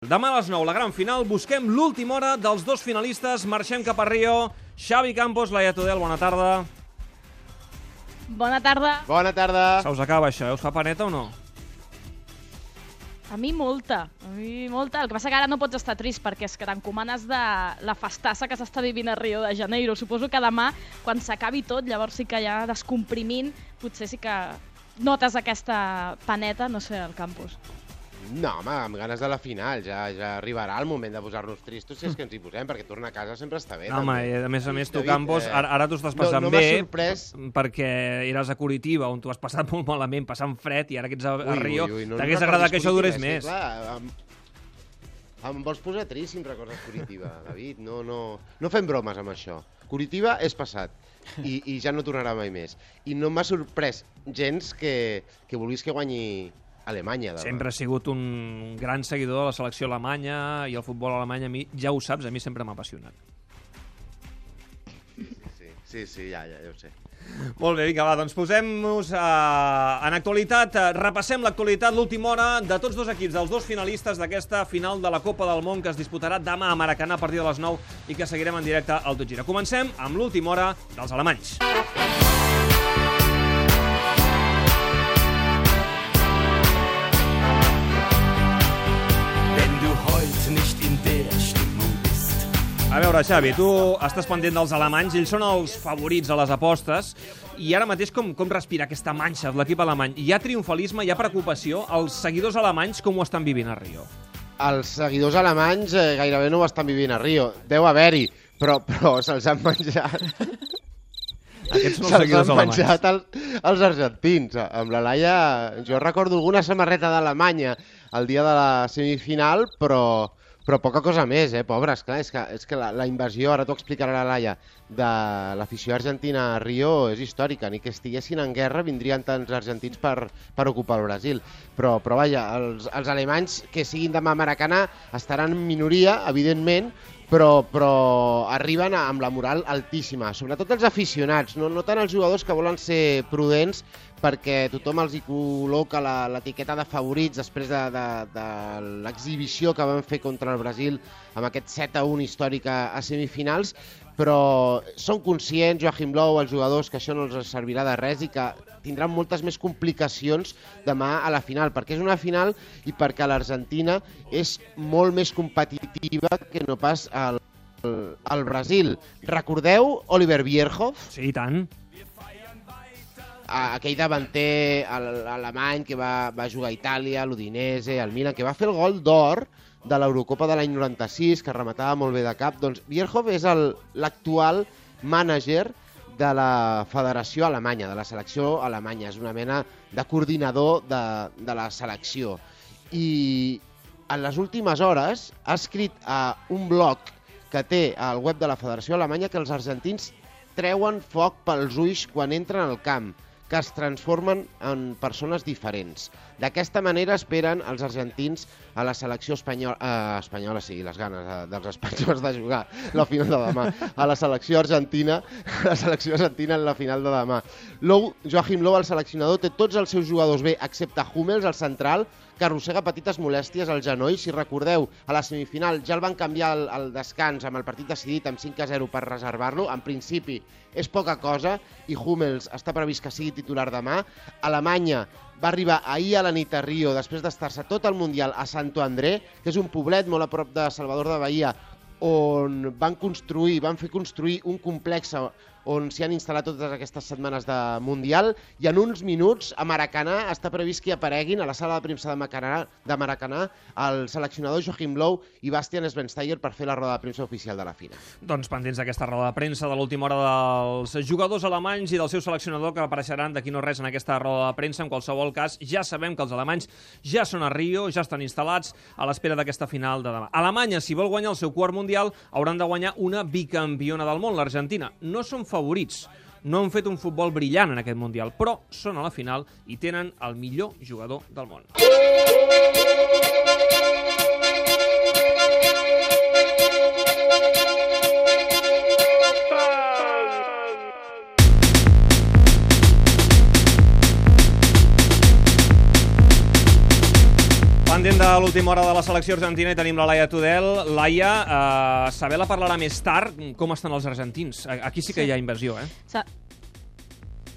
Demà a les 9, la gran final, busquem l'última hora dels dos finalistes, marxem cap a Rio. Xavi Campos, Laia Tudel, bona tarda. Bona tarda. Bona tarda. Se us acaba això, eh? Us fa paneta o no? A mi molta, a mi molta. El que passa que ara no pots estar trist perquè és que t'encomanes de la festassa que s'està vivint a Rio de Janeiro. Suposo que demà, quan s'acabi tot, llavors sí que ja descomprimint, potser sí que notes aquesta paneta, no sé, al campus. No, home, amb ganes de la final. Ja, ja arribarà el moment de posar-nos tristos si és que ens hi posem, perquè tornar a casa sempre està bé. No, home, i a més a més, tu, David, Campos, eh, ara, ara t'ho estàs no- passant no m'ha bé, sorprès. perquè eres a Curitiba, on t'ho has passat molt malament, passant fred, i ara que ets a, a Rio, no t'hagués agradat que això durés Curitiba, més. és que, clar, em, em vols posar trist si em recordes Curitiba, David? No, no, no fem bromes amb això. Curitiba és passat i, i ja no tornarà mai més. I no m'ha sorprès gens que, que vulguis que guanyi Alemanya. Demà. Sempre he sigut un gran seguidor de la selecció alemanya i el futbol alemany a mi, ja ho saps, a mi sempre m'ha apassionat. Sí, sí, sí, ja, ja, ja ho sé. Molt bé, vinga, va, doncs posem-nos eh, en actualitat, eh, repassem l'actualitat, l'última hora de tots dos equips, dels dos finalistes d'aquesta final de la Copa del Món que es disputarà demà a Maracanà a partir de les 9 i que seguirem en directe al Tot Gira. Comencem amb l'última hora dels alemanys. Veure, Xavi, tu estàs pendent dels alemanys, ells són els favorits a les apostes, i ara mateix com, com respira aquesta manxa de l'equip alemany? Hi ha triomfalisme, hi ha preocupació? Els seguidors alemanys com ho estan vivint a Rio? Els seguidors alemanys eh, gairebé no ho estan vivint a Rio. Deu haver-hi, però, però se'ls han menjat. Aquests són els Se'ls seguidors han alemanys. menjat el, els argentins. Amb la Laia, jo recordo alguna samarreta d'Alemanya el dia de la semifinal, però, però poca cosa més, eh, pobres. Clar, és que, és que la, la invasió, ara t'ho explicarà la Laia, de l'afició argentina a Rio és històrica. Ni que estiguessin en guerra vindrien tants argentins per, per ocupar el Brasil. Però, però vaja, els, els alemanys que siguin demà Maracanà estaran en minoria, evidentment, però, però arriben amb la moral altíssima, sobretot els aficionats, no, no tant els jugadors que volen ser prudents perquè tothom els hi col·loca l'etiqueta de favorits després de, de, de l'exhibició que van fer contra el Brasil amb aquest 7 a 1 històric a, a semifinals, però són conscients, Joachim Löw, els jugadors, que això no els servirà de res i que tindran moltes més complicacions demà a la final, perquè és una final i perquè l'Argentina és molt més competitiva que no pas al, al Brasil. Recordeu Oliver Bierhoff, Sí, i tant. Aquell davanter al- alemany que va, va jugar a Itàlia, l'Udinese, al Milan, que va fer el gol d'or de l'Eurocopa de l'any 96, que rematava molt bé de cap. Doncs Bierhoff és el- l'actual mànager de la Federació Alemanya, de la selecció alemanya. És una mena de coordinador de, de la selecció. I en les últimes hores ha escrit a un blog que té al web de la Federació Alemanya que els argentins treuen foc pels ulls quan entren al camp, que es transformen en persones diferents. D'aquesta manera esperen els argentins a la selecció espanyola, eh, espanyola sí, les ganes eh, dels espanyols de jugar la final de demà, a la selecció argentina, a la selecció argentina en la final de demà. Lou, Joachim Low, el seleccionador, té tots els seus jugadors bé, excepte Hummels, el central, que arrossega petites molèsties al genoll. Si recordeu, a la semifinal ja el van canviar al, al descans amb el partit decidit amb 5 a 0 per reservar-lo. En principi és poca cosa i Hummels està previst que sigui titular demà. Alemanya va arribar ahir a la nit a Rio després d'estar-se tot el Mundial a Santo André, que és un poblet molt a prop de Salvador de Bahia, on van construir, van fer construir un complex on s'hi han instal·lat totes aquestes setmanes de Mundial i en uns minuts a Maracanà està previst que hi apareguin a la sala de premsa de Maracanà, de Maracanà el seleccionador Joachim Löw i Bastian Schweinsteiger per fer la roda de premsa oficial de la final. Doncs pendents d'aquesta roda de premsa de l'última hora dels jugadors alemanys i del seu seleccionador que apareixeran d'aquí no res en aquesta roda de premsa. En qualsevol cas, ja sabem que els alemanys ja són a Rio, ja estan instal·lats a l'espera d'aquesta final de demà. Alemanya, si vol guanyar el seu quart mundial, hauran de guanyar una bicampiona del món, l'Argentina. No són favorits, no han fet un futbol brillant en aquest Mundial, però són a la final i tenen el millor jugador del món. Pendent de última hora de la selecció argentina i tenim la Laia Tudel. Laia, eh, Sabela parlarà més tard com estan els argentins. Aquí sí que Sí. hi ha invasió, eh? Sa-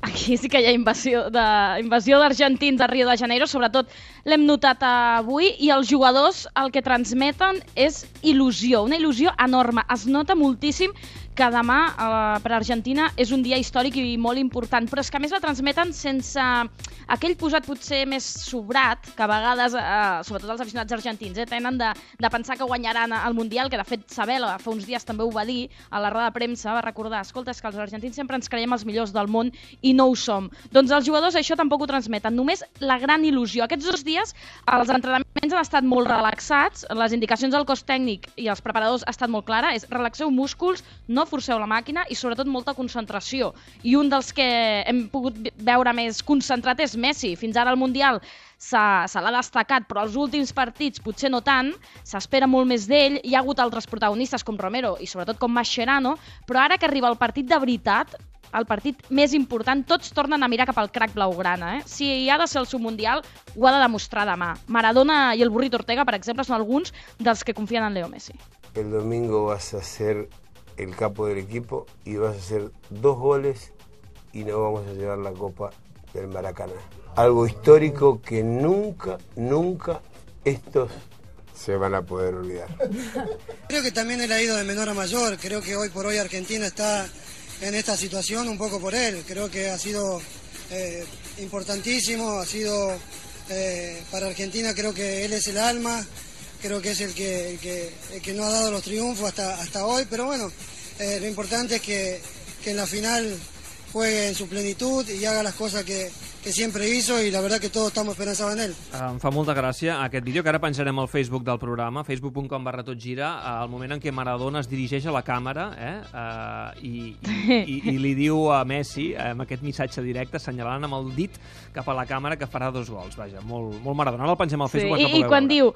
Aquí sí que hi ha invasió de- invasió d'argentins a Rio de Janeiro, sobretot l'hem notat avui, i els jugadors el que transmeten és il·lusió, una il·lusió enorme. Es nota moltíssim que demà eh, per Argentina és un dia històric i molt important, però és que més la transmeten sense aquell posat potser més sobrat, que a vegades, eh, sobretot els aficionats argentins, eh, tenen de, de pensar que guanyaran el Mundial, que de fet Sabela fa uns dies també ho va dir a la roda de premsa, va recordar, escolta, és que els argentins sempre ens creiem els millors del món i no ho som. Doncs els jugadors això tampoc ho transmeten, només la gran il·lusió. Aquests dos dies els entrenaments han estat molt relaxats, les indicacions del cos tècnic i els preparadors han estat molt clara, és relaxeu músculs, no forceu la màquina i sobretot molta concentració. I un dels que hem pogut veure més concentrat és Messi. Fins ara al Mundial se l'ha destacat, però els últims partits potser no tant, s'espera molt més d'ell, hi ha hagut altres protagonistes com Romero i sobretot com Mascherano, però ara que arriba el partit de veritat, el partit més important, tots tornen a mirar cap al crack blaugrana. Eh? Si hi ha de ser el seu Mundial, ho ha de demostrar demà. Maradona i el Burrito Ortega, per exemple, són alguns dels que confien en Leo Messi. El domingo vas a ser el capo del equipo y vas a hacer dos goles y nos vamos a llevar la copa del Maracaná. Algo histórico que nunca, nunca estos se van a poder olvidar. Creo que también él ha ido de menor a mayor. Creo que hoy por hoy Argentina está en esta situación un poco por él. Creo que ha sido eh, importantísimo, ha sido eh, para Argentina creo que él es el alma, creo que es el que, el que, no ha dado los triunfos hasta, hasta hoy, pero bueno, eh, lo importante es que, que en la final juegue en su plenitud y haga las cosas que, que siempre hizo y la verdad que todos estamos esperanzados en él. Em fa molta gràcia aquest vídeo que ara penjarem al Facebook del programa, facebook.com barra tot gira, al moment en què Maradona es dirigeix a la càmera eh, uh, i, i, i, i li diu a Messi, eh, amb aquest missatge directe, assenyalant amb el dit cap a la càmera que farà dos gols. Vaja, molt, molt Maradona. Ara el pengem al Sí, Facebook. i, per i poder quan veure. diu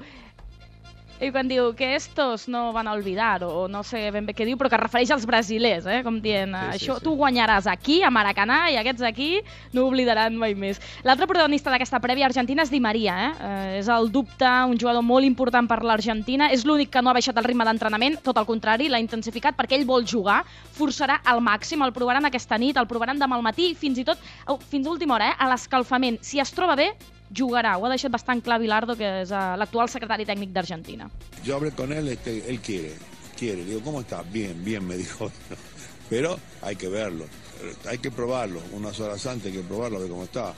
i quan diu que estos no van a olvidar, o no sé ben bé què diu, però que es refereix als brasilers, eh? com dient, Sí, sí, això sí. tu guanyaràs aquí, a Maracanà, i aquests aquí no oblidaran mai més. L'altre protagonista d'aquesta prèvia argentina és Di Maria, eh? eh? És el dubte, un jugador molt important per l'Argentina, és l'únic que no ha baixat el ritme d'entrenament, tot el contrari, l'ha intensificat perquè ell vol jugar, forçarà al màxim, el provaran aquesta nit, el provaran demà al matí, fins i tot, fins a última hora, eh? a l'escalfament. Si es troba bé, jugarà. Ho ha deixat bastant clar Bilardo, que és eh, l'actual secretari tècnic d'Argentina. Yo hablé con él, este, él quiere, quiere. Digo, ¿cómo estás? Bien, bien, me dijo. Pero hay que verlo, hay que probarlo. Unas horas antes hay que probarlo, a ver cómo está.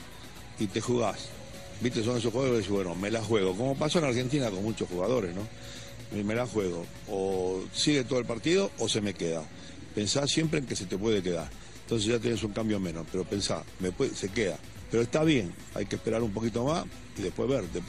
Y te jugás. ¿Viste? Son esos juegos que bueno, me la juego. Como pasó en Argentina con muchos jugadores, ¿no? Me- la juego. O sigue todo el partido o se me queda. Pensá siempre en que se te puede quedar. Entonces ya tienes un cambio menos. Pero pensá, se queda. Pero está bien, hay que esperar un poquito más y después ver. De-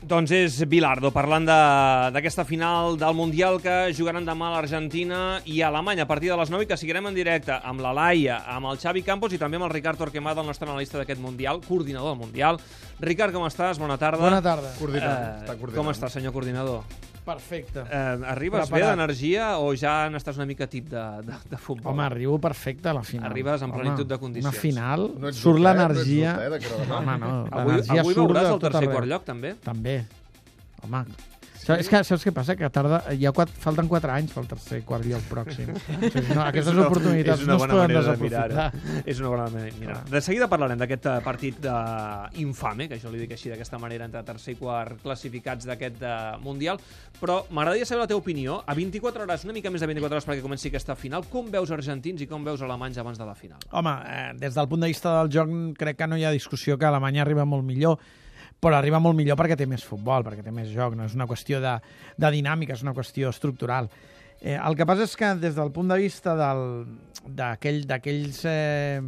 Doncs és Bilardo, parlant de- d'aquesta final del Mundial que jugaran demà a l'Argentina i a Alemanya a partir de les 9 i que seguirem en directe amb la Laia, amb el Xavi Campos i també amb el Ricard Torquemada, el nostre analista d'aquest Mundial, coordinador del Mundial. Ricard, com estàs? Bona tarda. Bona tarda. Coordinant, Eh, està coordinant. com està, senyor coordinador? Perfecte. Eh, arribes Preparat. bé d'energia o ja n'estàs una mica tip de, de, de futbol? Home, arribo perfecte a la final. Arribes en Home, plenitud de condicions. Una final, No surt? No l'energia... era demà. Home, no, Avui, el tot tercer arreu. quart lloc, també? També. Home, Saps, és que, saps què passa? Que tarda, hi ha quatre, falten 4 anys pel tercer quart lloc pròxim. O sigui, no, aquestes És una- oportunitats és una no es poden manera de desaprofitar. És una bona manera de mirar. De seguida parlarem d'aquest eh, partit eh, infame, que jo li dic així d'aquesta manera, entre tercer i quart classificats d'aquest eh, Mundial, però m'agradaria saber la teva opinió. A 24 hores, una mica més de 24 hores perquè comenci aquesta final, com veus argentins i com veus alemanys abans de la final? Home, eh, des del punt de vista del joc crec que no hi ha discussió que Alemanya arriba molt millor, però arriba molt millor perquè té més futbol, perquè té més joc, no és una qüestió de, de dinàmica, és una qüestió estructural. Eh, el que passa és que des del punt de vista d'aquells eh,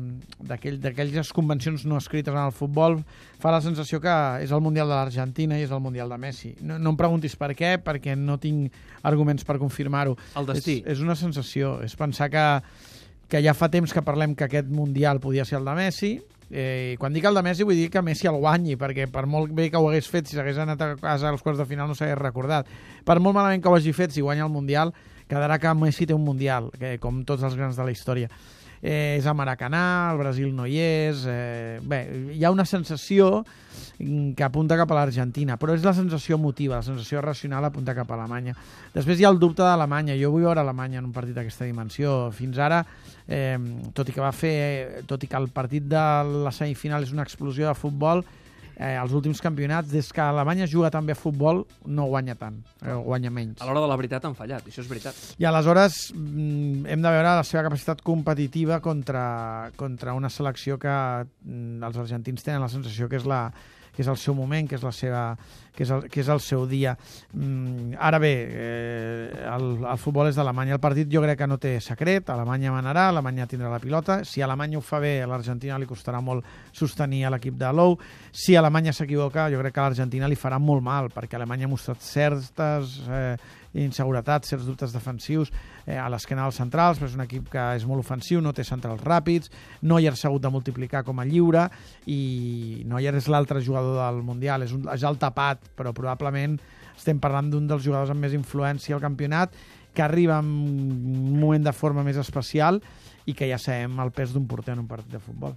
d'aquell- d'aquelles convencions no escrites en el futbol fa la sensació que és el Mundial de l'Argentina i és el Mundial de Messi. No, no em preguntis per què, perquè no tinc arguments per confirmar-ho. El destí. És, és una sensació, és pensar que, que ja fa temps que parlem que aquest Mundial podia ser el de Messi, Eh, quan dic el de Messi vull dir que Messi el guanyi, perquè per molt bé que ho hagués fet, si s'hagués anat a casa als quarts de final no s'hagués recordat. Per molt malament que ho hagi fet, si guanya el Mundial, quedarà que Messi té un Mundial, que, com tots els grans de la història. Eh, és a Maracanà, el Brasil no hi és... Eh, bé, hi ha una sensació que apunta cap a l'Argentina, però és la sensació emotiva, la sensació racional apunta cap a Alemanya. Després hi ha el dubte d'Alemanya. Jo vull veure Alemanya en un partit d'aquesta dimensió. Fins ara, eh, tot i que va fer, tot i que el partit de la semifinal és una explosió de futbol, eh, els últims campionats, des que Alemanya juga també a futbol, no guanya tant, eh, guanya menys. A l'hora de la veritat han fallat, això és veritat. I aleshores mm, hem de veure la seva capacitat competitiva contra, contra una selecció que mm, els argentins tenen la sensació que és la que és el seu moment, que és, la seva, que és, el, que és el seu dia. Mm, ara bé, eh, el, el futbol és d'Alemanya. El partit jo crec que no té secret, Alemanya manarà, Alemanya tindrà la pilota. Si Alemanya ho fa bé, a l'Argentina li costarà molt sostenir a l'equip de Lou. Si Alemanya s'equivoca, jo crec que a l'Argentina li farà molt mal, perquè Alemanya ha mostrat certes eh, inseguretats, certs dubtes defensius eh, a l'esquena dels centrals, però és un equip que és molt ofensiu, no té centrals ràpids, Neuer s'ha hagut de multiplicar com a lliure i Neuer és l'altre jugador del Mundial, és, un, és el tapat, però probablement estem parlant d'un dels jugadors amb més influència al campionat, que arriba en un moment de forma més especial i que ja sabem el pes d'un porter en un partit de futbol.